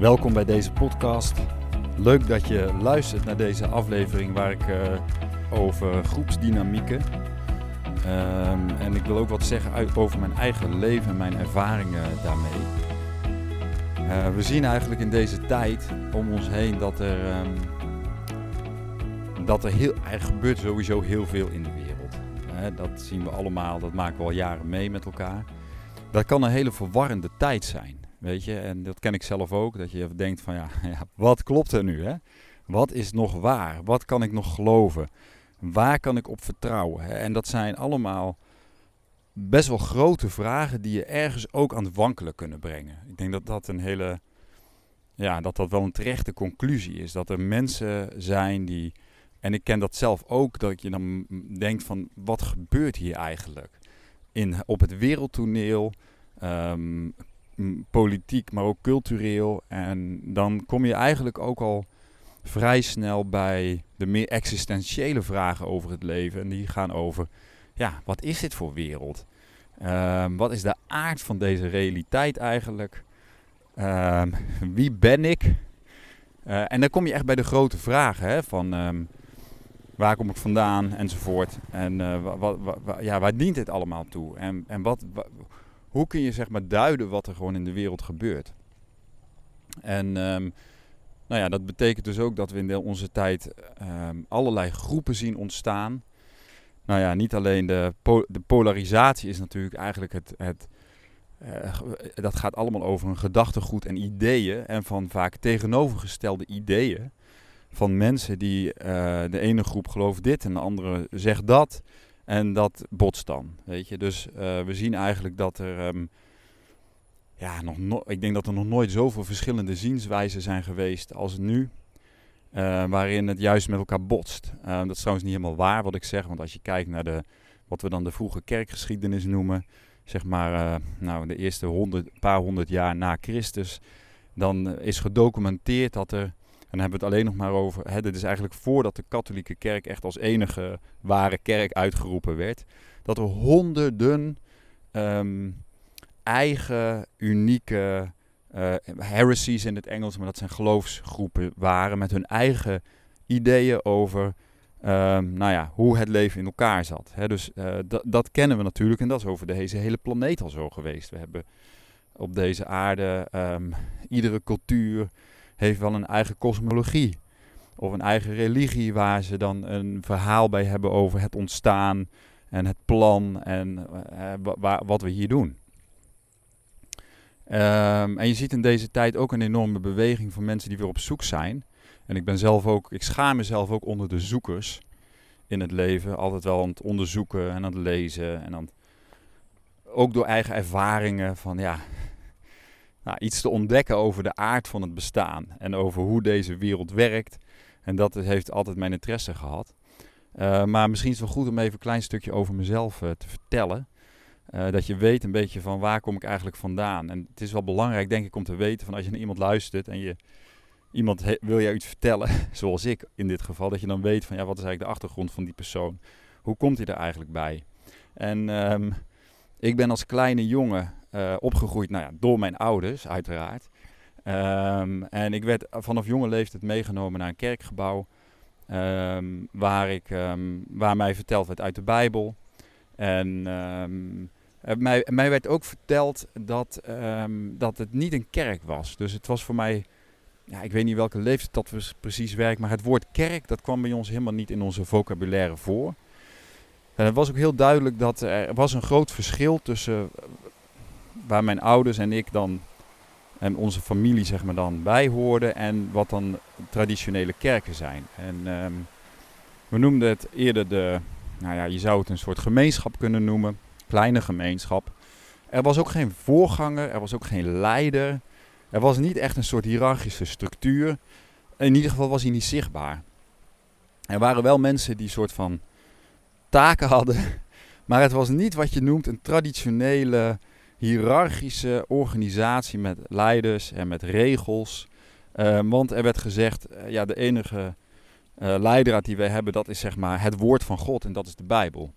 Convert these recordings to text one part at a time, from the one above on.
Welkom bij deze podcast. Leuk dat je luistert naar deze aflevering waar ik uh, over groepsdynamieken. Um, en ik wil ook wat zeggen uit, over mijn eigen leven en mijn ervaringen daarmee. Uh, we zien eigenlijk in deze tijd om ons heen dat er, um, dat er, heel, er gebeurt sowieso heel veel in de wereld. Dat zien we allemaal, dat maken we al jaren mee met elkaar. Dat kan een hele verwarrende tijd zijn. Weet je, en dat ken ik zelf ook, dat je denkt van ja, ja, wat klopt er nu? Hè? Wat is nog waar? Wat kan ik nog geloven? Waar kan ik op vertrouwen? Hè? En dat zijn allemaal best wel grote vragen die je ergens ook aan het wankelen kunnen brengen. Ik denk dat dat een hele, ja, dat dat wel een terechte conclusie is. Dat er mensen zijn die, en ik ken dat zelf ook, dat je dan denkt van wat gebeurt hier eigenlijk? In, op het wereldtoneel, um, politiek, maar ook cultureel. En dan kom je eigenlijk ook al vrij snel bij de meer existentiële vragen over het leven. En die gaan over, ja, wat is dit voor wereld? Um, wat is de aard van deze realiteit eigenlijk? Um, wie ben ik? Uh, en dan kom je echt bij de grote vragen hè, van um, waar kom ik vandaan enzovoort. En uh, ja, waar dient dit allemaal toe? En, en wat, hoe kun je zeg maar duiden wat er gewoon in de wereld gebeurt? En um, nou ja, dat betekent dus ook dat we in onze tijd um, allerlei groepen zien ontstaan. Nou ja, niet alleen de, de polarisatie is natuurlijk eigenlijk het, het uh, dat gaat allemaal over een gedachtegoed en ideeën en van vaak tegenovergestelde ideeën van mensen die uh, de ene groep gelooft dit en de andere zegt dat. En dat botst dan, weet je. Dus uh, we zien eigenlijk dat er, um, ja, nog no ik denk dat er nog nooit zoveel verschillende zienswijzen zijn geweest als nu. Uh, waarin het juist met elkaar botst. Uh, dat is trouwens niet helemaal waar wat ik zeg, want als je kijkt naar de, wat we dan de vroege kerkgeschiedenis noemen, zeg maar nou, de eerste honderd, paar honderd jaar na Christus, dan is gedocumenteerd dat er en dan hebben we het alleen nog maar over. Hè, dit is eigenlijk voordat de katholieke kerk echt als enige ware kerk uitgeroepen werd. Dat er honderden um, eigen, unieke uh, heresies in het Engels, maar dat zijn geloofsgroepen waren met hun eigen ideeën over um, nou ja, hoe het leven in elkaar zat. Hè, dus uh, dat kennen we natuurlijk en dat is over deze hele planeet al zo geweest. We hebben op deze aarde um, iedere cultuur heeft wel een eigen kosmologie. Of een eigen religie waar ze dan een verhaal bij hebben over het ontstaan en het plan en uh, wat we hier doen. Um, en je ziet in deze tijd ook een enorme beweging van mensen die weer op zoek zijn. En ik ben zelf ook, ik schaam mezelf ook onder de zoekers in het leven. Altijd wel aan het onderzoeken en aan het lezen. En aan ook door eigen ervaringen van ja, nou, iets te ontdekken over de aard van het bestaan en over hoe deze wereld werkt. En dat heeft altijd mijn interesse gehad. Uh, maar misschien is het wel goed om even een klein stukje over mezelf uh, te vertellen. Uh, dat je weet een beetje van waar kom ik eigenlijk vandaan. En het is wel belangrijk, denk ik, om te weten van als je naar iemand luistert en je iemand wil jou iets vertellen, zoals ik in dit geval, dat je dan weet van ja, wat is eigenlijk de achtergrond van die persoon? Hoe komt hij er eigenlijk bij? En um, ik ben als kleine jongen uh, opgegroeid nou ja, door mijn ouders, uiteraard. Um, en ik werd vanaf jonge leeftijd meegenomen naar een kerkgebouw. Um, waar, ik, um, waar mij verteld werd uit de Bijbel. En mij, mij werd ook verteld dat, dat het niet een kerk was. Dus het was voor mij, ja, ik weet niet welke leeftijd dat precies werkt, maar het woord kerk dat kwam bij ons helemaal niet in onze vocabulaire voor. En het was ook heel duidelijk dat er was een groot verschil tussen waar mijn ouders en ik dan en onze familie zeg maar dan bij hoorden en wat dan traditionele kerken zijn. En um, we noemden het eerder de, nou ja, je zou het een soort gemeenschap kunnen noemen, kleine gemeenschap. Er was ook geen voorganger, er was ook geen leider. Er was niet echt een soort hiërarchische structuur. In ieder geval was hij niet zichtbaar. Er waren wel mensen die soort van taken hadden, maar het was niet wat je noemt een traditionele hiërarchische organisatie met leiders en met regels. Uh, want er werd gezegd, uh, ja, de enige uh, leidraad die wij hebben, dat is zeg maar het woord van God en dat is de Bijbel.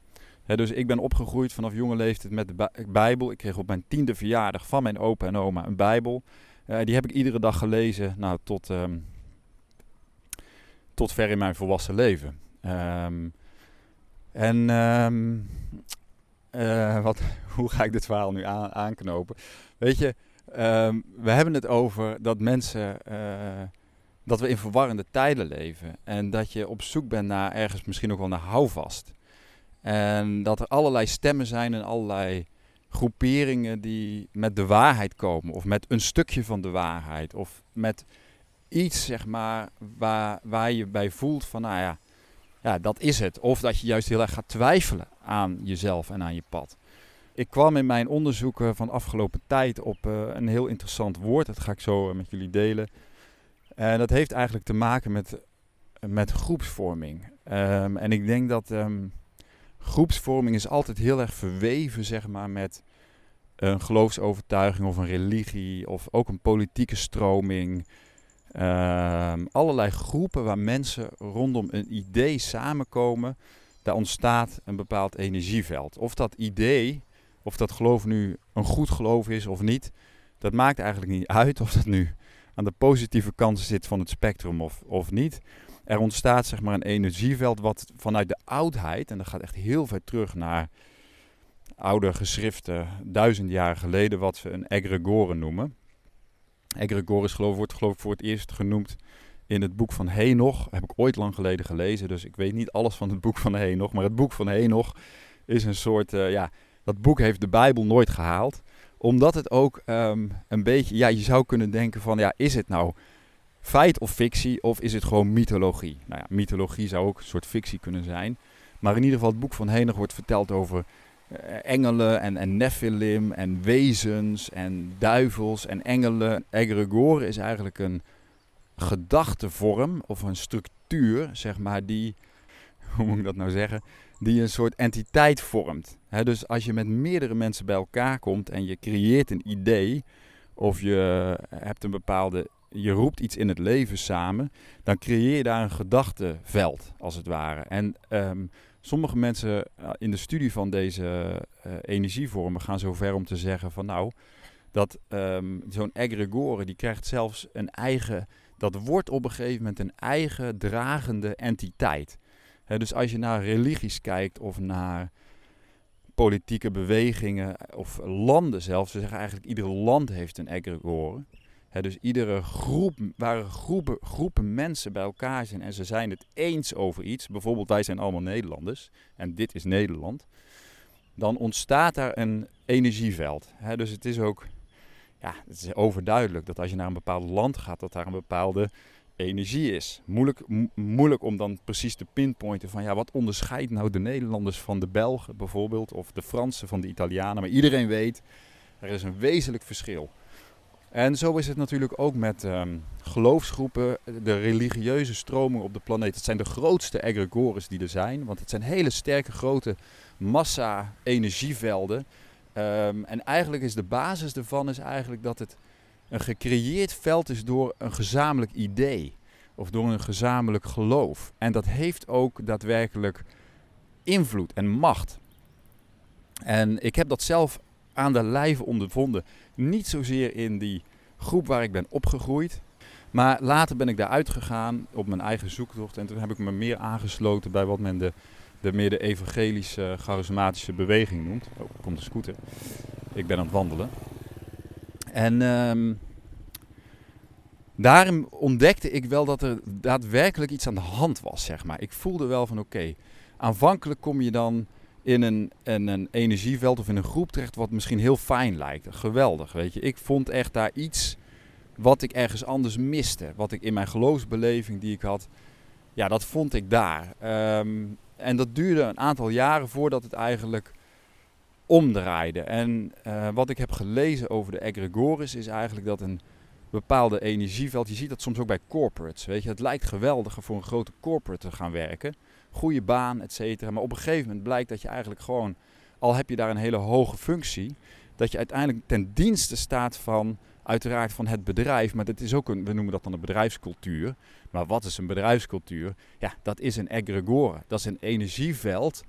dus ik ben opgegroeid vanaf jonge leeftijd met de Bijbel. Ik kreeg op mijn tiende verjaardag van mijn opa en oma een Bijbel. die heb ik iedere dag gelezen, nou, tot, ehm, tot ver in mijn volwassen leven. Ehm, en ehm, wat, hoe ga ik dit verhaal nu aan, aanknopen? Weet je, we hebben het over dat mensen dat we in verwarrende tijden leven. En dat je op zoek bent naar ergens misschien ook wel naar houvast. En dat er allerlei stemmen zijn en allerlei groeperingen die met de waarheid komen. Of met een stukje van de waarheid. Of met iets, zeg maar, waar, waar je bij voelt van, nou ja, ja, dat is het. Of dat je juist heel erg gaat twijfelen aan jezelf en aan je pad. Ik kwam in mijn onderzoeken van afgelopen tijd op uh, een heel interessant woord. Dat ga ik zo uh, met jullie delen. En dat heeft eigenlijk te maken met, met groepsvorming. Um, en ik denk dat um, groepsvorming is altijd heel erg verweven, zeg maar, met een geloofsovertuiging of een religie of ook een politieke stroming. Um, allerlei groepen waar mensen rondom een idee samenkomen, daar ontstaat een bepaald energieveld. Of dat idee, of dat geloof nu een goed geloof is of niet, dat maakt eigenlijk niet uit of dat nu aan de positieve kant zit van het spectrum of, of niet. Er ontstaat zeg maar een energieveld wat vanuit de oudheid, en dat gaat echt heel ver terug naar oude geschriften, duizend jaar geleden, wat ze een egregore noemen. Is geloof, wordt geloof ik voor het eerst genoemd in het boek van Henoch. Heb ik ooit lang geleden gelezen, dus ik weet niet alles van het boek van Henoch. Maar het boek van Henoch is een soort, uh, ja, dat boek heeft de Bijbel nooit gehaald omdat het ook um, een beetje, ja, je zou kunnen denken van, ja, is het nou feit of fictie of is het gewoon mythologie? Nou ja, mythologie zou ook een soort fictie kunnen zijn. Maar in ieder geval, het boek van Henig wordt verteld over engelen en, en Nephilim en wezens en duivels en engelen. Egregore is eigenlijk een gedachtevorm of een structuur, zeg maar, die, hoe moet ik dat nou zeggen, die een soort entiteit vormt. dus als je met meerdere mensen bij elkaar komt en je creëert een idee, of je hebt een bepaalde, je roept iets in het leven samen, dan creëer je daar een gedachteveld, als het ware. En um, sommige mensen eh, in de studie van deze uh, energievormen gaan zo ver om te zeggen van nou, dat um, zo'n egregore, die krijgt zelfs een eigen, dat wordt op een gegeven moment een eigen dragende entiteit dus als je naar religies kijkt of naar politieke bewegingen of landen zelfs, ze zeggen eigenlijk ieder land heeft een egregore. Dus iedere groep, waar groepen, groepen mensen bij elkaar zijn en ze zijn het eens over iets, bijvoorbeeld wij zijn allemaal Nederlanders en dit is Nederland, dan ontstaat daar een energieveld. dus het is ook ja, het is overduidelijk dat als je naar een bepaald land gaat, dat daar een bepaalde energie is. Moeilijk, moeilijk om dan precies te pinpointen van ja, wat onderscheidt nou de Nederlanders van de Belgen bijvoorbeeld, of de Fransen van de Italianen. Maar iedereen weet, er is een wezenlijk verschil. En zo is het natuurlijk ook met um, geloofsgroepen, de religieuze stromingen op de planeet. Het zijn de grootste egregores die er zijn, want het zijn hele sterke grote massa-energievelden. Um, en eigenlijk is de basis ervan is eigenlijk dat het een gecreëerd veld is door een gezamenlijk idee of door een gezamenlijk geloof. En dat heeft ook daadwerkelijk invloed en macht. En ik heb dat zelf aan de lijve ondervonden. Niet zozeer in die groep waar ik ben opgegroeid. Maar later ben ik daar uitgegaan op mijn eigen zoektocht. En toen heb ik me meer aangesloten bij wat men de, de meer de evangelische charismatische beweging noemt. Oh, komt de scooter. Ik ben aan het wandelen. En um, daarin ontdekte ik wel dat er daadwerkelijk iets aan de hand was, zeg maar. Ik voelde wel van oké, aanvankelijk kom je dan in een, een energieveld of in een groep terecht wat misschien heel fijn lijkt. Geweldig, weet je. Ik vond echt daar iets wat ik ergens anders miste. Wat ik in mijn geloofsbeleving die ik had, ja, dat vond ik daar. Um, en dat duurde een aantal jaren voordat het eigenlijk omdraaide. En uh, wat ik heb gelezen over de egregoris is eigenlijk dat een bepaalde energieveld. Je ziet dat soms ook bij corporates. Weet je, het lijkt geweldiger voor een grote corporate te gaan werken. Goede baan, et cetera. Maar op een gegeven moment blijkt dat je eigenlijk gewoon, al heb je daar een hele hoge functie, dat je uiteindelijk ten dienste staat van, uiteraard van het bedrijf. Maar dat is ook een, we noemen dat dan een bedrijfscultuur. Maar wat is een bedrijfscultuur? Ja, dat is een egregore. Dat is een energieveld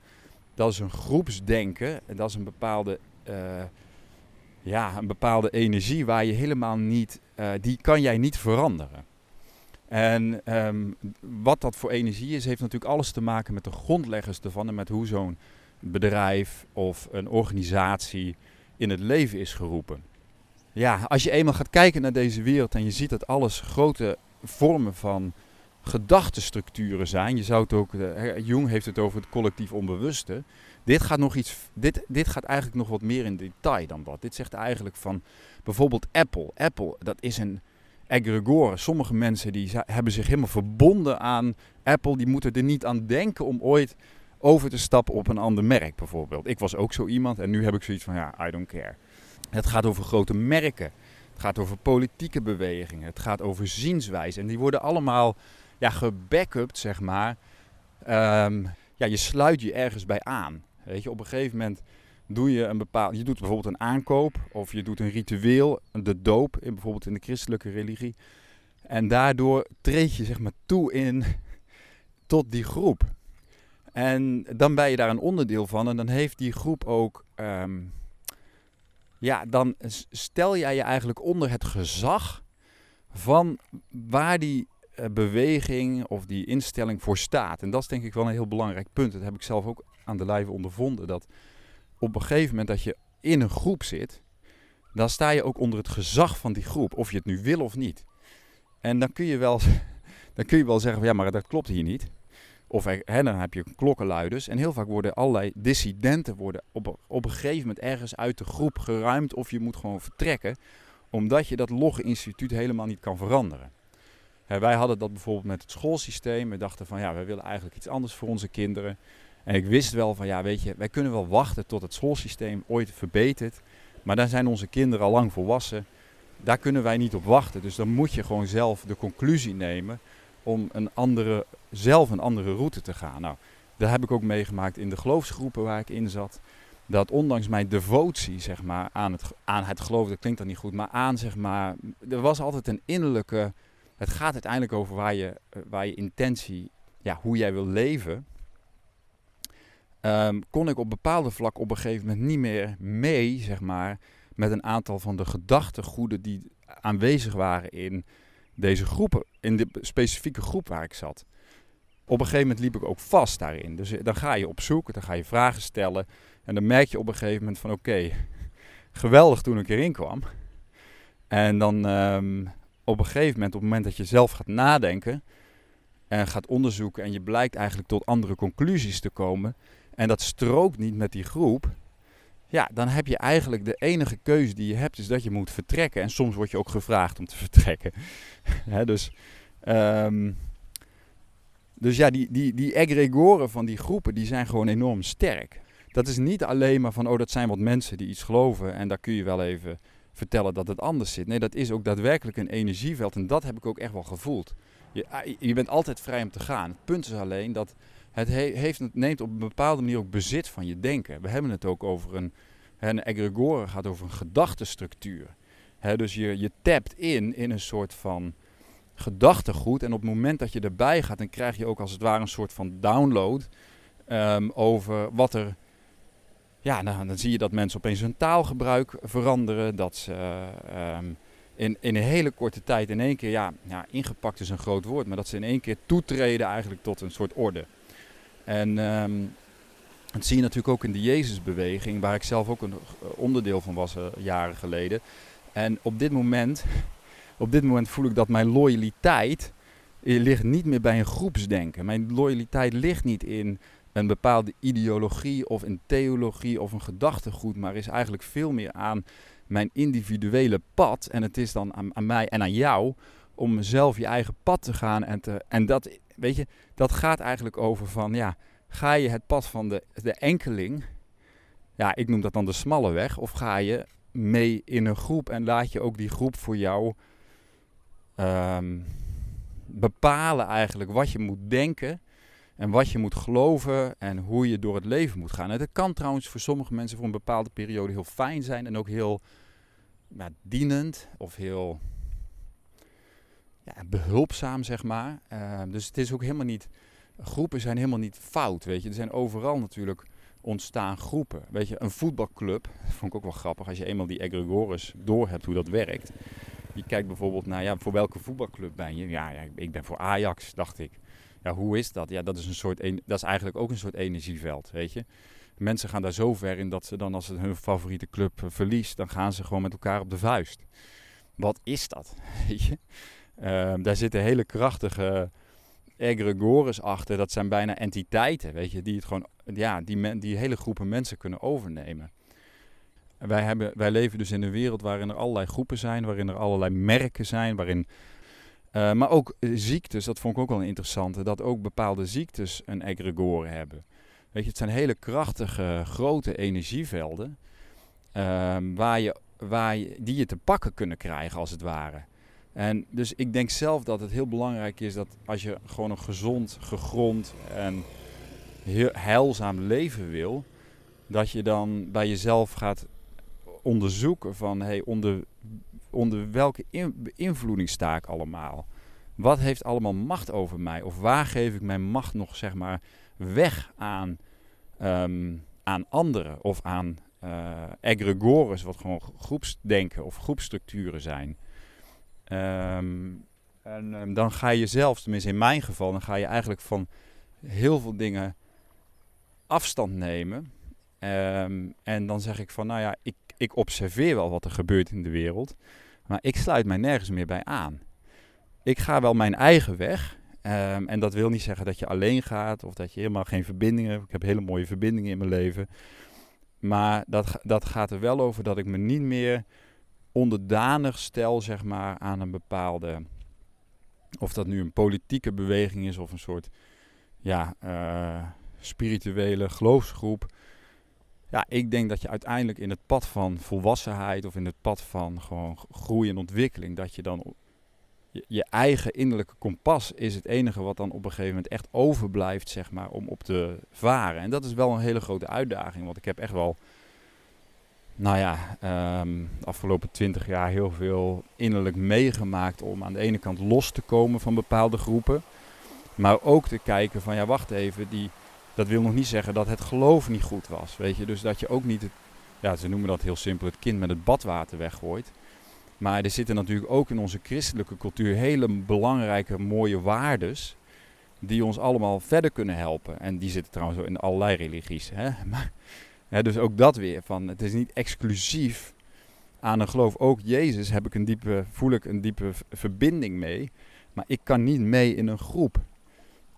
dat is een groepsdenken. Dat is een bepaalde, uh, ja, een bepaalde energie waar je helemaal niet eh, die kan jij niet veranderen. En ehm, wat dat voor energie is, heeft natuurlijk alles te maken met de grondleggers ervan en met hoe zo'n bedrijf of een organisatie in het leven is geroepen. Ja, als je eenmaal gaat kijken naar deze wereld en je ziet dat alles grote vormen van gedachtenstructuren zijn. Je zou het ook, uh, Jung heeft het over het collectief onbewuste. Dit gaat, nog iets, dit, dit gaat eigenlijk nog wat meer in detail dan dat. Dit zegt eigenlijk van bijvoorbeeld Apple. Apple, dat is een egregore. Sommige mensen die hebben zich helemaal verbonden aan Apple. Die moeten er niet aan denken om ooit over te stappen op een ander merk bijvoorbeeld. Ik was ook zo iemand en nu heb ik zoiets van ja, I don't care. Het gaat over grote merken. Het gaat over politieke bewegingen. Het gaat over zienswijze. En die worden allemaal ja, gebackupt, zeg maar. Um, ja, je sluit je ergens bij aan. Weet je, op een gegeven moment doe je een bepaald. Je doet bijvoorbeeld een aankoop of je doet een ritueel, de doop, in, bijvoorbeeld in de christelijke religie. En daardoor treed je zeg maar toe in tot die groep. En dan ben je daar een onderdeel van en dan heeft die groep ook. Ehm, ja, dan stel jij je eigenlijk onder het gezag van waar die eh, beweging of die instelling voor staat. En dat is denk ik wel een heel belangrijk punt. Dat heb ik zelf ook aan de lijve ondervonden. Dat op een gegeven moment dat je in een groep zit, dan sta je ook onder het gezag van die groep. Of je het nu wil of niet. En dan kun je wel, dan kun je wel zeggen van ja, maar dat klopt hier niet. Of hè, dan heb je klokkenluiders. En heel vaak worden allerlei dissidenten worden op, op een gegeven moment ergens uit de groep geruimd. Of je moet gewoon vertrekken. Omdat je dat logge instituut helemaal niet kan veranderen wij hadden dat bijvoorbeeld met het schoolsysteem. We dachten van ja, we willen eigenlijk iets anders voor onze kinderen. En ik wist wel van ja, weet je, wij kunnen wel wachten tot het schoolsysteem ooit verbetert. Maar dan zijn onze kinderen al lang volwassen. Daar kunnen wij niet op wachten. Dus dan moet je gewoon zelf de conclusie nemen om een andere, zelf een andere route te gaan. Nou, dat heb ik ook meegemaakt in de geloofsgroepen waar ik in zat. Dat ondanks mijn devotie zeg maar, aan, het, aan het geloof, dat klinkt dan niet goed, maar aan zeg maar, er was altijd een innerlijke het gaat uiteindelijk over waar je, eh, waar je intentie, ja, hoe jij wil leven. Um, kon ik op bepaalde vlak op een gegeven moment niet meer mee, zeg maar, met een aantal van de gedachtegoeden die aanwezig waren in deze groepen, in de specifieke groep waar ik zat. Op een gegeven moment liep ik ook vast daarin. Dus eh, dan ga je op zoek, dan ga je vragen stellen. En dan merk je op een gegeven moment van oké, geweldig toen ik erin kwam. En dan um, op een gegeven moment, op het moment dat je zelf gaat nadenken en gaat onderzoeken en je blijkt eigenlijk tot andere conclusies te komen en dat strookt niet met die groep, ja, dan heb je eigenlijk de enige keuze die je hebt is dat je moet vertrekken. En soms word je ook gevraagd om te vertrekken. dus, um, dus ja, die, die, die egregoren van die groepen, die zijn gewoon enorm sterk. Dat is niet alleen maar van, oh, dat zijn wat mensen die iets geloven en daar kun je wel even vertellen dat het anders zit. Nee, dat is ook daadwerkelijk een energieveld en dat heb ik ook echt wel gevoeld. Je, ah, je bent altijd vrij om te gaan. Het punt is alleen dat het heeft, neemt op een bepaalde manier ook bezit van je denken. We hebben het ook over een, een egregore gaat over een gedachtenstructuur. dus je, je tapt in in een soort van gedachtegoed en op het moment dat je erbij gaat, dan krijg je ook als het ware een soort van download um, over wat er ja, nou, dan zie je dat mensen opeens hun taalgebruik veranderen. Dat ze ehm, in, in een hele korte tijd in één keer, ja, ja, ingepakt is een groot woord, maar dat ze in één keer toetreden eigenlijk tot een soort orde. En dat zie je natuurlijk ook in de Jezusbeweging, waar ik zelf ook een onderdeel van was uh, jaren geleden. En op dit moment, op dit moment voel ik dat mijn loyaliteit eh, ligt niet meer bij een groepsdenken. Mijn loyaliteit ligt niet in een bepaalde ideologie of een theologie of een gedachtegoed, maar is eigenlijk veel meer aan mijn individuele pad. En het is dan aan, aan mij en aan jou om zelf je eigen pad te gaan. En, te, en dat, weet je, dat gaat eigenlijk over van, ja, ga je het pad van de, de enkeling, ja, ik noem dat dan de smalle weg, of ga je mee in een groep en laat je ook die groep voor jou um, bepalen eigenlijk wat je moet denken en wat je moet geloven en hoe je door het leven moet gaan. En dat kan trouwens voor sommige mensen voor een bepaalde periode heel fijn zijn en ook heel dienend of heel ja, behulpzaam, zeg maar. Uh, dus het is ook helemaal niet. Groepen zijn helemaal niet fout, weet je. Er zijn overal natuurlijk ontstaan groepen. Weet je, een voetbalclub, vond ik ook wel grappig als je eenmaal die egregores door hebt hoe dat werkt. Je kijkt bijvoorbeeld naar, ja, voor welke voetbalclub ben je? Ja, ja ik ben voor Ajax, dacht ik. Ja, hoe is dat? Ja, dat is, een soort, dat is eigenlijk ook een soort energieveld, weet je. Mensen gaan daar zo ver in dat ze dan als het hun favoriete club eh, verliest, dan gaan ze gewoon met elkaar op de vuist. Wat is dat? Weet je? Ehm, daar zitten hele krachtige egregores achter. Dat zijn bijna entiteiten, weet je, die het gewoon, ja, die, die hele groepen mensen kunnen overnemen. Wij, hebben, wij leven dus in een wereld waarin er allerlei groepen zijn, waarin er allerlei merken zijn, waarin uh, maar ook ziektes, dat vond ik ook wel een interessante, dat ook bepaalde ziektes een egregore hebben. Weet je, het zijn hele krachtige, grote energievelden uh, waar je, waar je, die je te pakken kunnen krijgen als het ware. En dus ik denk zelf dat het heel belangrijk is dat als je gewoon een gezond, gegrond en heilzaam leven wil, dat je dan bij jezelf gaat onderzoeken van hey, onder, onder welke beïnvloeding sta ik allemaal? Wat heeft allemaal macht over mij? Of waar geef ik mijn macht nog zeg maar weg aan, um, aan anderen of aan uh, egregores, wat gewoon groepsdenken of groepstructuren zijn? Um, en um, dan ga je zelf, tenminste in mijn geval, dan ga je eigenlijk van heel veel dingen afstand nemen. Um, en dan zeg ik van, nou ja, ik, ik observeer wel wat er gebeurt in de wereld, maar ik sluit mij nergens meer bij aan. Ik ga wel mijn eigen weg. En dat wil niet zeggen dat je alleen gaat of dat je helemaal geen verbindingen hebt. Ik heb hele mooie verbindingen in mijn leven. Maar dat, dat gaat er wel over dat ik me niet meer onderdanig stel, zeg maar, aan een bepaalde. Of dat nu een politieke beweging is of een soort ja, uh, spirituele geloofsgroep. Ja, ik denk dat je uiteindelijk in het pad van volwassenheid of in het pad van gewoon groei en ontwikkeling, dat je dan je, je eigen innerlijke kompas is het enige wat dan op een gegeven moment echt overblijft, zeg maar, om op te varen. En dat is wel een hele grote uitdaging, want ik heb echt wel nou ja, um, de afgelopen twintig jaar heel veel innerlijk meegemaakt om aan de ene kant los te komen van bepaalde groepen. Maar ook te kijken van ja, wacht even, die, dat wil nog niet zeggen dat het geloof niet goed was. Weet je, dus dat je ook niet het, ja, ze noemen dat heel simpel, het kind met het badwater weggooit. Maar er zitten natuurlijk ook in onze christelijke cultuur hele belangrijke, mooie waardes. Die ons allemaal verder kunnen helpen. En die zitten trouwens in allerlei religies. Hè? Maar dus ook dat weer. Van, het is niet exclusief aan een geloof. Ook Jezus heb ik een diepe, voel ik een diepe verbinding mee. Maar ik kan niet mee in een groep.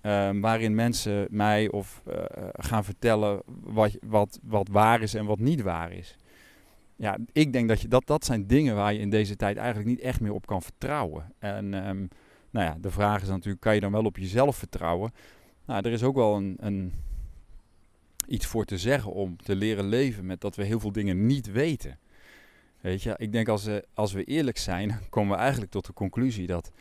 Um, waarin mensen mij of uh, gaan vertellen wat, wat, wat waar is en wat niet waar is. Ja, ik denk dat, je, dat dat zijn dingen waar je in deze tijd eigenlijk niet echt meer op kan vertrouwen. En um, nou ja, de vraag is natuurlijk, kan je dan wel op jezelf vertrouwen? Nou, er is ook wel een, een iets voor te zeggen om te leren leven met dat we heel veel dingen niet weten. Weet je, ik denk als, we, als we eerlijk zijn, komen we eigenlijk tot de conclusie dat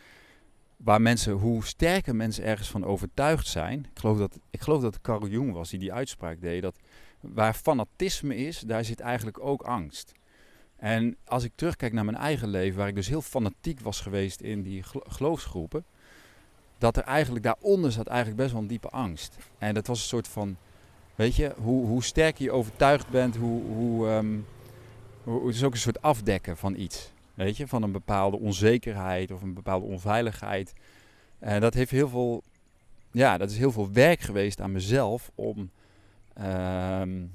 waar mensen, hoe sterker mensen ergens van overtuigd zijn. Ik geloof dat, ik geloof dat Carl Jung was die die uitspraak deed. Dat waar fanatisme is, daar zit eigenlijk ook angst. En als ik terugkijk naar mijn eigen leven, waar ik dus heel fanatiek was geweest in die geloofsgroepen, dat er eigenlijk daaronder zat eigenlijk best wel een diepe angst. En dat was een soort van Weet je, hoe, hoe sterk je overtuigd bent, hoe, um, hoe, het is ook een soort afdekken van iets. Weet je, van een bepaalde onzekerheid of een bepaalde onveiligheid. En dat heeft heel veel, ja, dat is heel veel werk geweest aan mezelf om, um,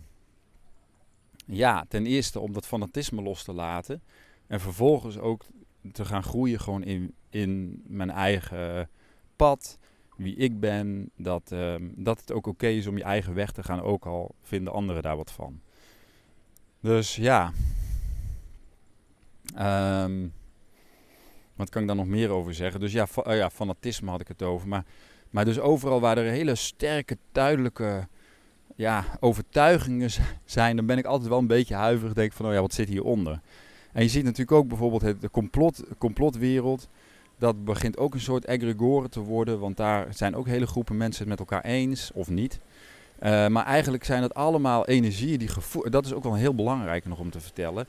ja, ten eerste om dat fanatisme los te laten. En vervolgens ook te gaan groeien gewoon in, in mijn eigen pad wie ik ben, dat, ehm, dat het ook oké is om je eigen weg te gaan, ook al vinden anderen daar wat van. Dus ja. Um, wat kan ik daar nog meer over zeggen? Dus ja, uh, ja, fanatisme had ik het over. Maar, maar dus overal waar er hele sterke, duidelijke ja, overtuigingen zijn, dan ben ik altijd wel een beetje huiverig. Denk van, oh ja, wat zit hieronder? En je ziet natuurlijk ook bijvoorbeeld het, de complot, complotwereld dat begint ook een soort egregore te worden, want daar zijn ook hele groepen mensen het met elkaar eens of niet. Uh, maar eigenlijk zijn het allemaal energieën die gevoerd. Dat is ook wel heel belangrijk nog om te vertellen.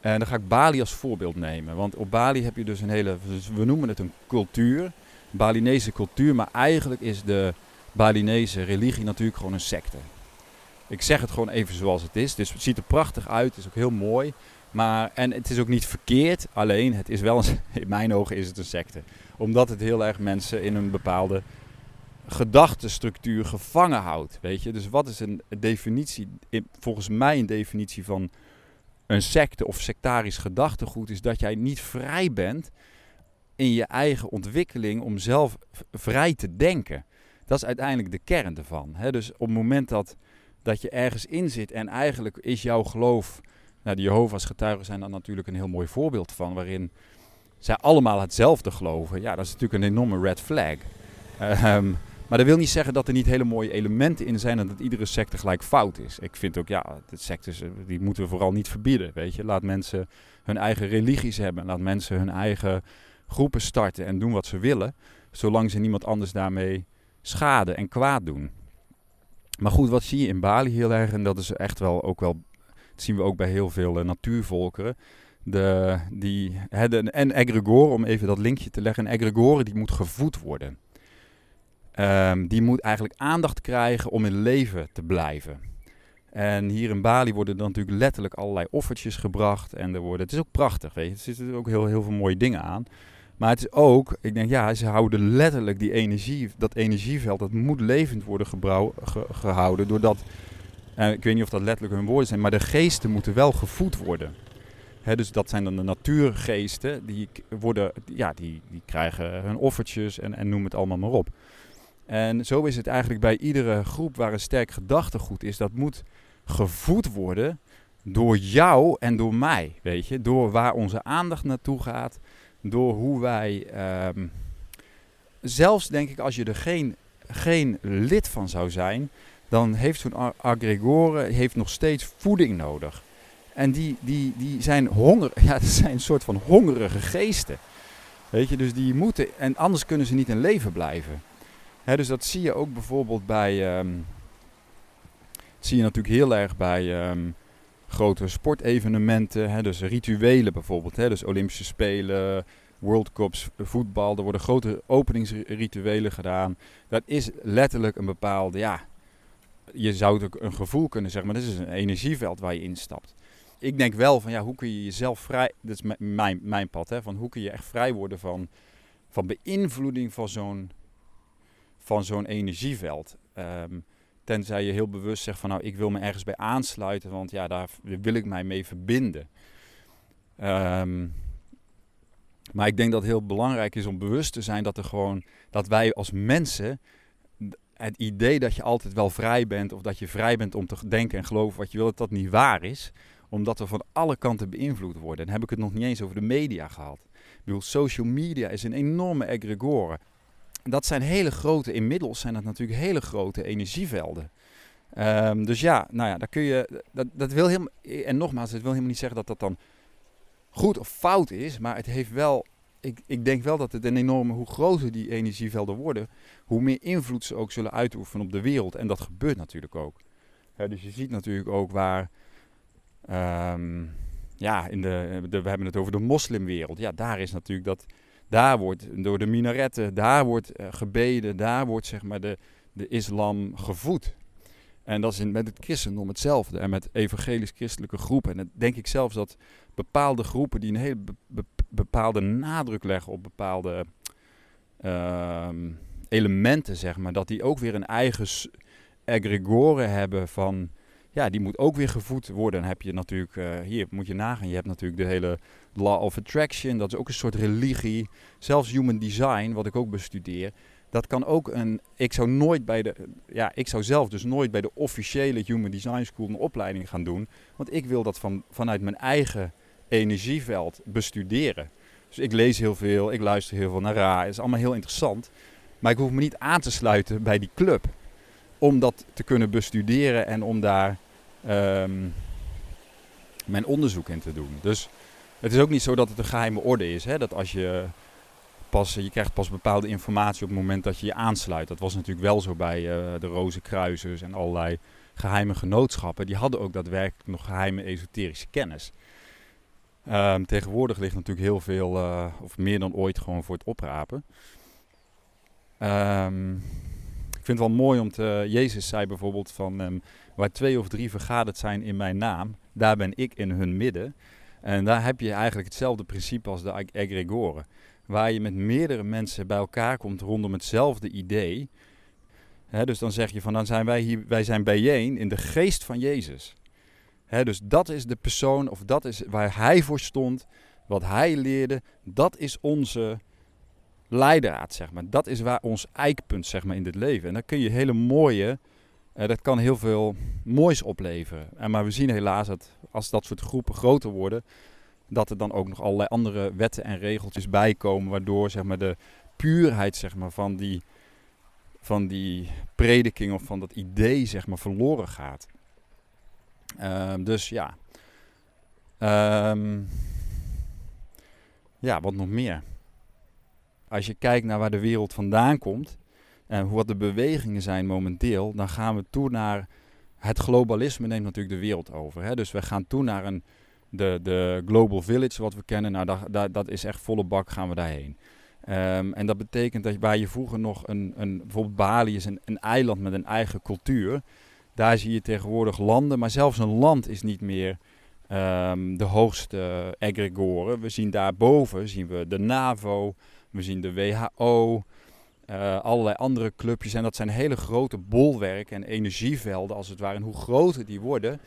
En dan ga ik Bali als voorbeeld nemen. Want op Bali heb je dus een hele. We noemen het een cultuur. Balinese cultuur. Maar eigenlijk is de Balinese religie natuurlijk gewoon een secte. Ik zeg het gewoon even zoals het is. Dus het ziet er prachtig uit. Het is ook heel mooi. Maar, en het is ook niet verkeerd, alleen het is wel, in mijn ogen is het een secte. Omdat het heel erg mensen in een bepaalde gedachtenstructuur gevangen houdt. Weet je? Dus wat is een definitie, volgens mij een definitie van een secte of sectarisch gedachtegoed, is dat jij niet vrij bent in je eigen ontwikkeling om zelf vrij te denken. Dat is uiteindelijk de kern ervan. Hè? Dus op het moment dat, dat je ergens in zit en eigenlijk is jouw geloof. Nou, de Jehovah's getuigen zijn daar natuurlijk een heel mooi voorbeeld van, waarin zij allemaal hetzelfde geloven. Ja, dat is natuurlijk een enorme red flag. Um, maar dat wil niet zeggen dat er niet hele mooie elementen in zijn en dat iedere secte gelijk fout is. Ik vind ook, ja, de sectes die moeten we vooral niet verbieden. Weet je, laat mensen hun eigen religies hebben. Laat mensen hun eigen groepen starten en doen wat ze willen. Zolang ze niemand anders daarmee schade en kwaad doen. Maar goed, wat zie je in Bali heel erg, en dat is echt wel ook wel, dat zien we ook bij heel veel uh, natuurvolkeren. De, die, en egregore, om even dat linkje te leggen, een egregore die moet gevoed worden. Um, die moet eigenlijk aandacht krijgen om in leven te blijven. En hier in Bali worden dan natuurlijk letterlijk allerlei offertjes gebracht. En er worden, het is ook prachtig, weet je. Er zitten ook heel, heel veel mooie dingen aan. Maar het is ook, ik denk ja, ze houden letterlijk die energie, dat energieveld, dat moet levend worden gehouden. Doordat, ik weet niet of dat letterlijk hun woorden zijn, maar de geesten moeten wel gevoed worden. dus dat zijn dan de natuurgeesten, die, worden, ja, die, die krijgen hun offertjes en, en noem het allemaal maar op. En zo is het eigenlijk bij iedere groep waar een sterk gedachtegoed is. Dat moet gevoed worden door jou en door mij. Weet je, door waar onze aandacht naartoe gaat. Door hoe wij. Ehm, zelfs denk ik, als je er geen, geen lid van zou zijn. Dan heeft zo'n aggregore heeft nog steeds voeding nodig. En die, die, die zijn honger. Ja, dat zijn een soort van hongerige geesten. Weet je, dus die moeten. En anders kunnen ze niet in leven blijven dus dat zie je ook bijvoorbeeld bij. Um, zie je natuurlijk heel erg bij ehm, grote sportevenementen. Dus rituelen bijvoorbeeld. Hè, dus Olympische Spelen, World Cups, voetbal. Er worden grote openingsrituelen gedaan. Dat is letterlijk een bepaalde. Ja, je zou ook een gevoel kunnen zeggen, maar dit is een energieveld waar je instapt. Ik denk wel van ja, hoe kun je jezelf vrij. Dat is mijn, mijn pad, hè, van hoe kun je echt vrij worden van, van beïnvloeding van zo'n van zo'n energieveld. Um, tenzij je heel bewust zegt van nou, ik wil me ergens bij aansluiten, want ja, daar wil ik mij mee verbinden. Um, maar ik denk dat het heel belangrijk is om bewust te zijn dat er gewoon, dat wij als mensen, het idee dat je altijd wel vrij bent of dat je vrij bent om te denken en geloven wat je wil, dat dat niet waar is. Omdat we van alle kanten beïnvloed worden. En heb ik het nog niet eens over de media gehad. Ik bedoel, social media is een enorme egregore dat zijn hele grote, inmiddels zijn dat natuurlijk hele grote energievelden. Um, dus ja, nou ja, daar kun je, dat, dat wil helemaal, en nogmaals, het wil helemaal niet zeggen dat dat dan goed of fout is, maar het heeft wel, ik, ik denk wel dat het een enorme, hoe groter die energievelden worden, hoe meer invloed ze ook zullen uitoefenen op de wereld. En dat gebeurt natuurlijk ook. dus je ziet natuurlijk ook waar, um, ja, in de, de, we hebben het over de moslimwereld. Ja, daar is natuurlijk dat daar wordt door de minaretten, daar wordt uh, gebeden, daar wordt zeg maar de, de islam gevoed. En dat is met het christendom hetzelfde. En met evangelisch-christelijke groepen. En dan denk ik zelfs dat bepaalde groepen die een hele bepaalde nadruk leggen op bepaalde ehm, elementen, zeg maar, dat die ook weer een eigen egregore hebben van ja, die moet ook weer gevoed worden. Dan heb je natuurlijk, uh, hier moet je nagaan, je hebt natuurlijk de hele Law of Attraction, dat is ook een soort religie. Zelfs Human Design, wat ik ook bestudeer, dat kan ook een. Ik zou nooit bij de. Ja, ik zou zelf dus nooit bij de officiële Human Design School een opleiding gaan doen. Want ik wil dat van, vanuit mijn eigen energieveld bestuderen. Dus ik lees heel veel, ik luister heel veel naar Ra. Het is allemaal heel interessant. Maar ik hoef me niet aan te sluiten bij die club. Om dat te kunnen bestuderen en om daar um, mijn onderzoek in te doen. Dus het is ook niet zo dat het een geheime orde is. Hè? Dat als je pas, je krijgt pas bepaalde informatie op het moment dat je je aansluit. Dat was natuurlijk wel zo bij uh, de Rozenkruisers en allerlei geheime genootschappen. Die hadden ook daadwerkelijk nog geheime esoterische kennis. Um, tegenwoordig ligt natuurlijk heel veel, uh, of meer dan ooit, gewoon voor het oprapen. Um, ik vind het wel mooi om te. Jezus zei bijvoorbeeld van. Um, waar twee of drie vergaderd zijn in mijn naam, daar ben ik in hun midden. En daar heb je eigenlijk hetzelfde principe als de egregoren. Waar je met meerdere mensen bij elkaar komt rondom hetzelfde idee. dus dan zeg je van dan zijn wij hier, wij zijn bijeen in de geest van Jezus. Dus dat is de persoon of dat is waar hij voor stond, wat hij leerde, dat is onze leidraad, zeg maar. Dat is waar ons eikpunt, zeg maar, in dit leven. En dan kun je hele mooie, uh, dat kan heel veel moois opleveren. En maar we zien helaas dat als dat soort groepen groter worden, dat er dan ook nog allerlei andere wetten en regeltjes bijkomen, waardoor, zeg maar, de puurheid, zeg maar, van die, van die prediking of van dat idee, zeg maar, verloren gaat. Uh, dus ja. Um, ja, wat nog meer? Als je kijkt naar waar de wereld vandaan komt en wat de bewegingen zijn momenteel, dan gaan we toe naar het globalisme neemt natuurlijk de wereld over. Hè? Dus we gaan toe naar een, de, de global village wat we kennen. Nou, dat, dat, dat is echt volle bak gaan we daarheen. Um, en dat betekent dat waar je vroeger nog een, een bijvoorbeeld Bali is een, een eiland met een eigen cultuur. Daar zie je tegenwoordig landen, maar zelfs een land is niet meer um, de hoogste egregoren. We zien daarboven zien we de NAVO, we zien de WHO, eh, allerlei andere clubjes. En dat zijn hele grote bolwerken en energievelden als het ware. En hoe groter die worden,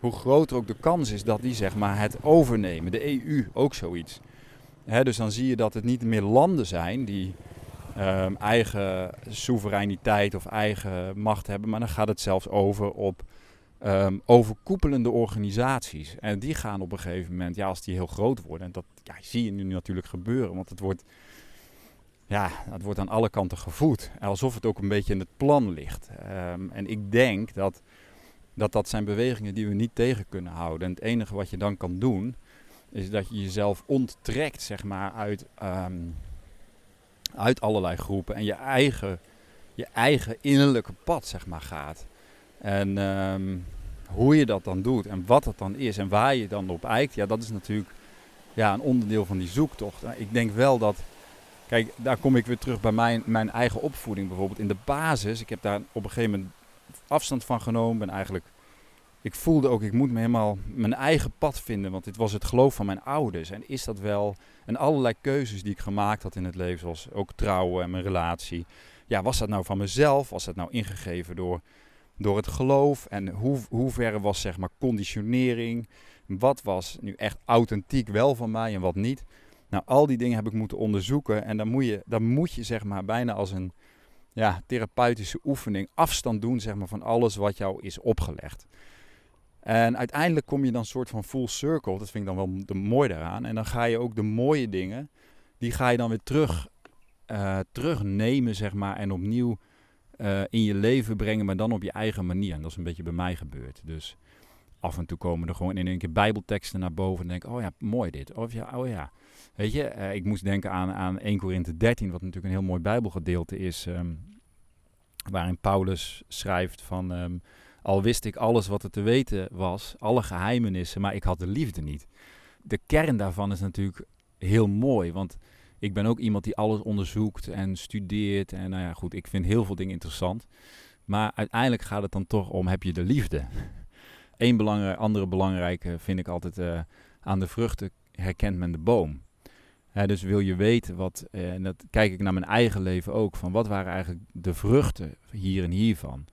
hoe groter ook de kans is dat die zeg maar, het overnemen. De EU ook zoiets. Dus dan zie je dat het niet meer landen zijn die um, eigen soevereiniteit of eigen macht hebben. Maar dan gaat het zelfs over op um, overkoepelende organisaties. En die gaan op een gegeven moment, ja, als die heel groot worden, en dat ja, zie je nu natuurlijk gebeuren, want het wordt, ja, het wordt aan alle kanten gevoed. Alsof het ook een beetje in het plan ligt. Um, en ik denk dat, dat dat zijn bewegingen die we niet tegen kunnen houden. En het enige wat je dan kan doen, is dat je jezelf onttrekt, zeg maar, uit, uit allerlei groepen en je eigen, je eigen innerlijke pad, zeg maar, gaat. En um, hoe je dat dan doet en wat het dan is en waar je dan op eikt, ja, dat is natuurlijk ja, een onderdeel van die zoektocht. Ik denk wel dat, kijk, daar kom ik weer terug bij mijn, mijn eigen opvoeding bijvoorbeeld. In de basis, ik heb daar op een gegeven moment afstand van genomen. Ben eigenlijk, ik voelde ook, ik moet me helemaal mijn eigen pad vinden, want dit was het geloof van mijn ouders. En is dat wel, en allerlei keuzes die ik gemaakt had in het leven, zoals ook trouwen en mijn relatie. Ja, was dat nou van mezelf? Was dat nou ingegeven door door het geloof en hoe, hoe ver was zeg maar conditionering, wat was nu echt authentiek wel van mij en wat niet. Nou, al die dingen heb ik moeten onderzoeken en dan moet je, dan moet je zeg maar bijna als een ja, therapeutische oefening afstand doen zeg maar, van alles wat jou is opgelegd. En uiteindelijk kom je dan soort van full circle, dat vind ik dan wel de mooi daaraan. En dan ga je ook de mooie dingen, die ga je dan weer terug, uh, terugnemen zeg maar en opnieuw uh, in je leven brengen, maar dan op je eigen manier. En dat is een beetje bij mij gebeurd. Dus af en toe komen er gewoon in één keer bijbelteksten naar boven en denk oh ja, mooi dit. Of ja, oh ja. Weet je, uh, ik moest denken aan, aan 1 Korinthe 13, wat natuurlijk een heel mooi bijbelgedeelte is, um, waarin Paulus schrijft van, um, al wist ik alles wat er te weten was, alle geheimenissen, maar ik had de liefde niet. De kern daarvan is natuurlijk heel mooi, want ik ben ook iemand die alles onderzoekt en studeert. En nou ja, goed, ik vind heel veel dingen interessant. Maar uiteindelijk gaat het dan toch om, heb je de liefde? Eén andere belangrijke vind ik altijd, uh, aan de vruchten herkent men de boom. dus wil je weten wat, uh, en dat kijk ik naar mijn eigen leven ook, van wat waren eigenlijk de vruchten hier en hiervan.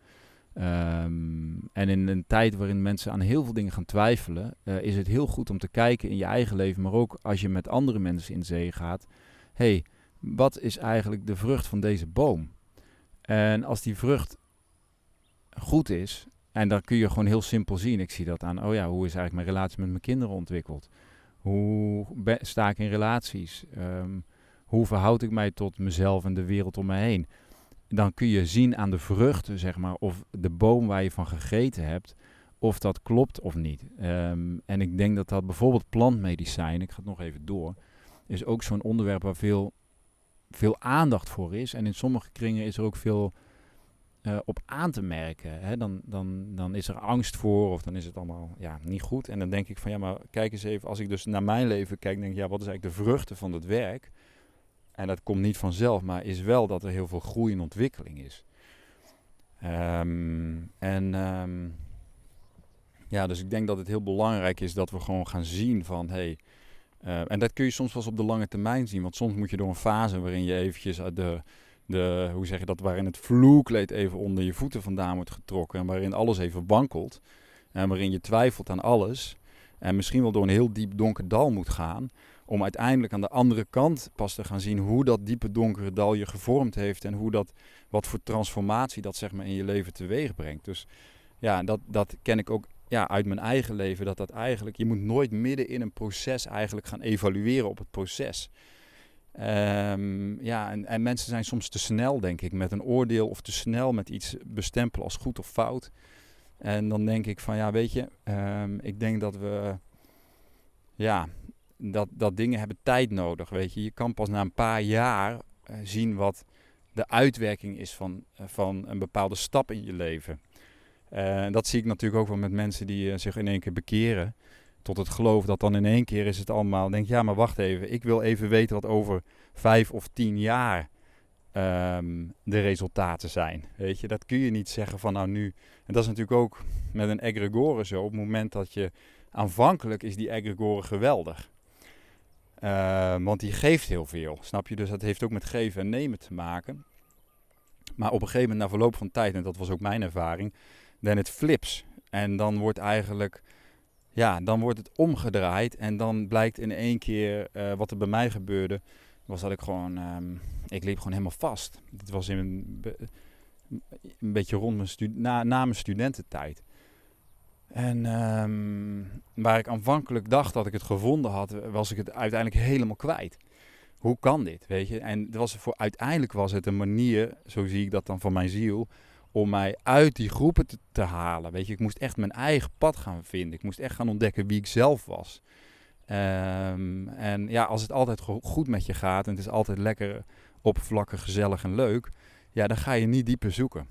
Um, en in een tijd waarin mensen aan heel veel dingen gaan twijfelen, uh, is het heel goed om te kijken in je eigen leven, maar ook als je met andere mensen in zee gaat, hey, wat is eigenlijk de vrucht van deze boom? En als die vrucht goed is, en dan kun je gewoon heel simpel zien, ik zie dat aan, oh ja, hoe is eigenlijk mijn relatie met mijn kinderen ontwikkeld? Hoe sta ik in relaties? Um, hoe verhoud ik mij tot mezelf en de wereld om me heen? Dan kun je zien aan de vruchten, zeg maar, of de boom waar je van gegeten hebt, of dat klopt of niet. Um, en ik denk dat dat bijvoorbeeld plantmedicijn, ik ga het nog even door, is ook zo'n onderwerp waar veel, veel aandacht voor is. En in sommige kringen is er ook veel uh, op aan te merken. Hè? Dan, dan, dan is er angst voor of dan is het allemaal ja, niet goed. En dan denk ik van ja, maar kijk eens even, als ik dus naar mijn leven kijk, denk ik ja, wat is eigenlijk de vruchten van het werk? En dat komt niet vanzelf, maar is wel dat er heel veel groei en ontwikkeling is. Um, en um, Ja, dus ik denk dat het heel belangrijk is dat we gewoon gaan zien van... Hey, uh, en dat kun je soms wel eens op de lange termijn zien. Want soms moet je door een fase waarin je eventjes de, de, hoe zeg je dat, waarin het vloerkleed even onder je voeten vandaan wordt getrokken. En waarin alles even wankelt. En waarin je twijfelt aan alles. En misschien wel door een heel diep donker dal moet gaan. Om uiteindelijk aan de andere kant pas te gaan zien hoe dat diepe donkere dal je gevormd heeft. En hoe dat, wat voor transformatie dat zeg maar in je leven teweeg brengt. Dus ja, dat, dat ken ik ook ja, uit mijn eigen leven. Dat dat eigenlijk, je moet nooit midden in een proces eigenlijk gaan evalueren op het proces. Um, ja, en, en, mensen zijn soms te snel, denk ik, met een oordeel of te snel met iets bestempelen als goed of fout. En dan denk ik van, ja, weet je, um, ik denk dat we, ja, dat, dat dingen hebben tijd nodig, weet je. Je kan pas na een paar jaar uh, zien wat de uitwerking is van, uh, van een bepaalde stap in je leven. Uh, dat zie ik natuurlijk ook wel met mensen die zich in één keer bekeren tot het geloof dat dan in één keer is het allemaal. Denk ja, maar wacht even. Ik wil even weten wat over vijf of tien jaar um, de resultaten zijn. Weet je, dat kun je niet zeggen van nou nu. En dat is natuurlijk ook met een egregore zo. Op het moment dat je aanvankelijk is die egregore geweldig. Uh, want die geeft heel veel, snap je? Dus dat heeft ook met geven en nemen te maken. Maar op een gegeven moment, na verloop van tijd, en dat was ook mijn ervaring, dan het flips. En dan wordt eigenlijk ja, dan wordt het omgedraaid en dan blijkt in één keer uh, wat er bij mij gebeurde, was dat ik gewoon, um, ik liep gewoon helemaal vast. Dit was in een, een beetje rond mijn na, na mijn studententijd. En um, waar ik aanvankelijk dacht dat ik het gevonden had, was ik het uiteindelijk helemaal kwijt. Hoe kan dit, weet je? En het was voor, uiteindelijk was het een manier, zo zie ik dat dan van mijn ziel, om mij uit die groepen te, halen. Weet je, ik moest echt mijn eigen pad gaan vinden. Ik moest echt gaan ontdekken wie ik zelf was. Um, en ja, als het altijd goed met je gaat en het is altijd lekker oppervlakkig, gezellig en leuk, ja, dan ga je niet dieper zoeken.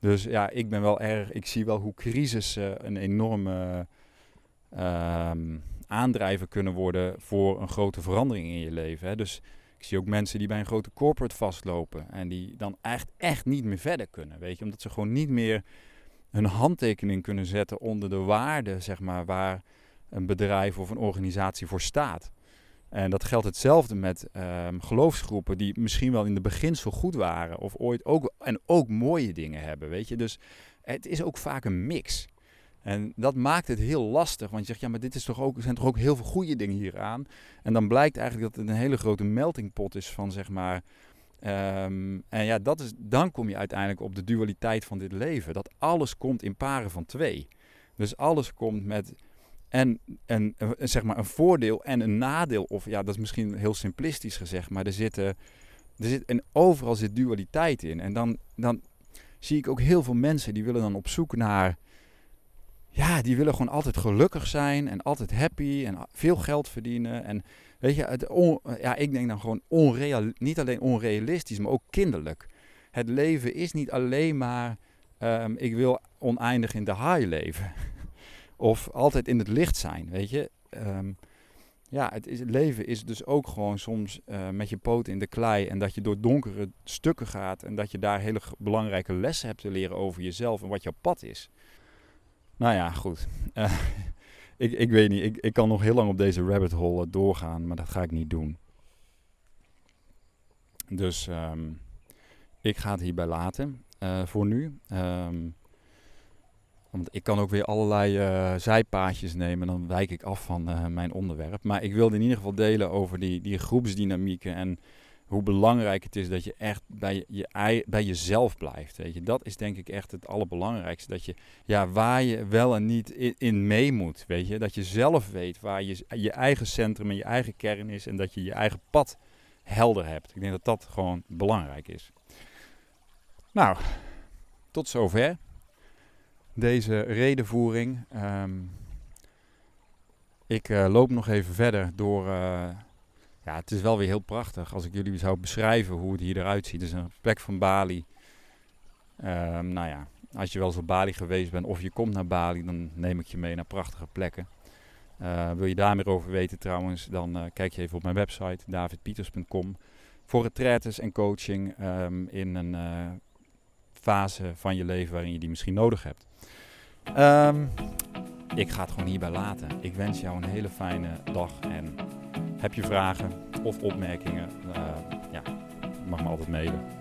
Dus ja, ik ben wel erg, ik zie wel hoe crisissen uh, een enorme uh, aandrijver kunnen worden voor een grote verandering in je leven. Hè. Dus ik zie ook mensen die bij een grote corporate vastlopen en die dan echt, echt niet meer verder kunnen. Weet je, omdat ze gewoon niet meer hun handtekening kunnen zetten onder de waarde, zeg maar, waar een bedrijf of een organisatie voor staat. En dat geldt hetzelfde met um, geloofsgroepen die misschien wel in de beginsel goed waren of ooit ook en ook mooie dingen hebben, weet je. Dus het is ook vaak een mix. En dat maakt het heel lastig, want je zegt, ja, maar dit is toch ook, er zijn toch ook heel veel goede dingen hieraan. En dan blijkt eigenlijk dat het een hele grote meltingpot is van, zeg maar, um, en ja, dat is, dan kom je uiteindelijk op de dualiteit van dit leven. Dat alles komt in paren van twee. Dus alles komt met en, en zeg maar een voordeel en een nadeel. Of ja, dat is misschien heel simplistisch gezegd, maar er zitten, er zit, en overal zit dualiteit in. En dan, dan zie ik ook heel veel mensen die willen dan op zoek naar ja, die willen gewoon altijd gelukkig zijn en altijd happy en veel geld verdienen. En weet je, ja, ik denk dan gewoon onreal, niet alleen onrealistisch, maar ook kinderlijk. Het leven is niet alleen maar, um, ik wil oneindig in de haai leven. Of altijd in het licht zijn, weet je. Um, ja, het, is, leven is dus ook gewoon soms uh, met je poten in de klei en dat je door donkere stukken gaat en dat je daar hele belangrijke lessen hebt te leren over jezelf en wat jouw pad is. Nou ja, goed. Uh, ik, ik weet niet, ik, ik kan nog heel lang op deze rabbit hole doorgaan, maar dat ga ik niet doen. Dus um, ik ga het hierbij laten uh, voor nu. Um, want ik kan ook weer allerlei uh, zijpaadjes nemen, dan wijk ik af van mijn onderwerp. Maar ik wilde in ieder geval delen over die, die groepsdynamieken en hoe belangrijk het is dat je echt bij, je, bij jezelf blijft. Weet je. Dat is denk ik echt het allerbelangrijkste. Dat je ja, waar je wel en niet in, in mee moet. Weet je. Dat je zelf weet waar je, je eigen centrum en je eigen kern is. En dat je je eigen pad helder hebt. Ik denk dat dat gewoon belangrijk is. Nou, tot zover. Deze redenvoering. Um, ik uh, loop nog even verder door... Uh, ja, het is wel weer heel prachtig als ik jullie zou beschrijven hoe het hier eruit ziet. Het is een plek van Bali. Um, nou ja, als je wel eens op Bali geweest bent of je komt naar Bali, dan neem ik je mee naar prachtige plekken. Uh, wil je daar meer over weten trouwens, dan kijk je even op mijn website davidpieters.com voor retraites en coaching um, in een fase van je leven waarin je die misschien nodig hebt. Um, ik ga het gewoon hierbij laten. Ik wens jou een hele fijne dag en heb je vragen of opmerkingen, uh, ja, mag me altijd mailen.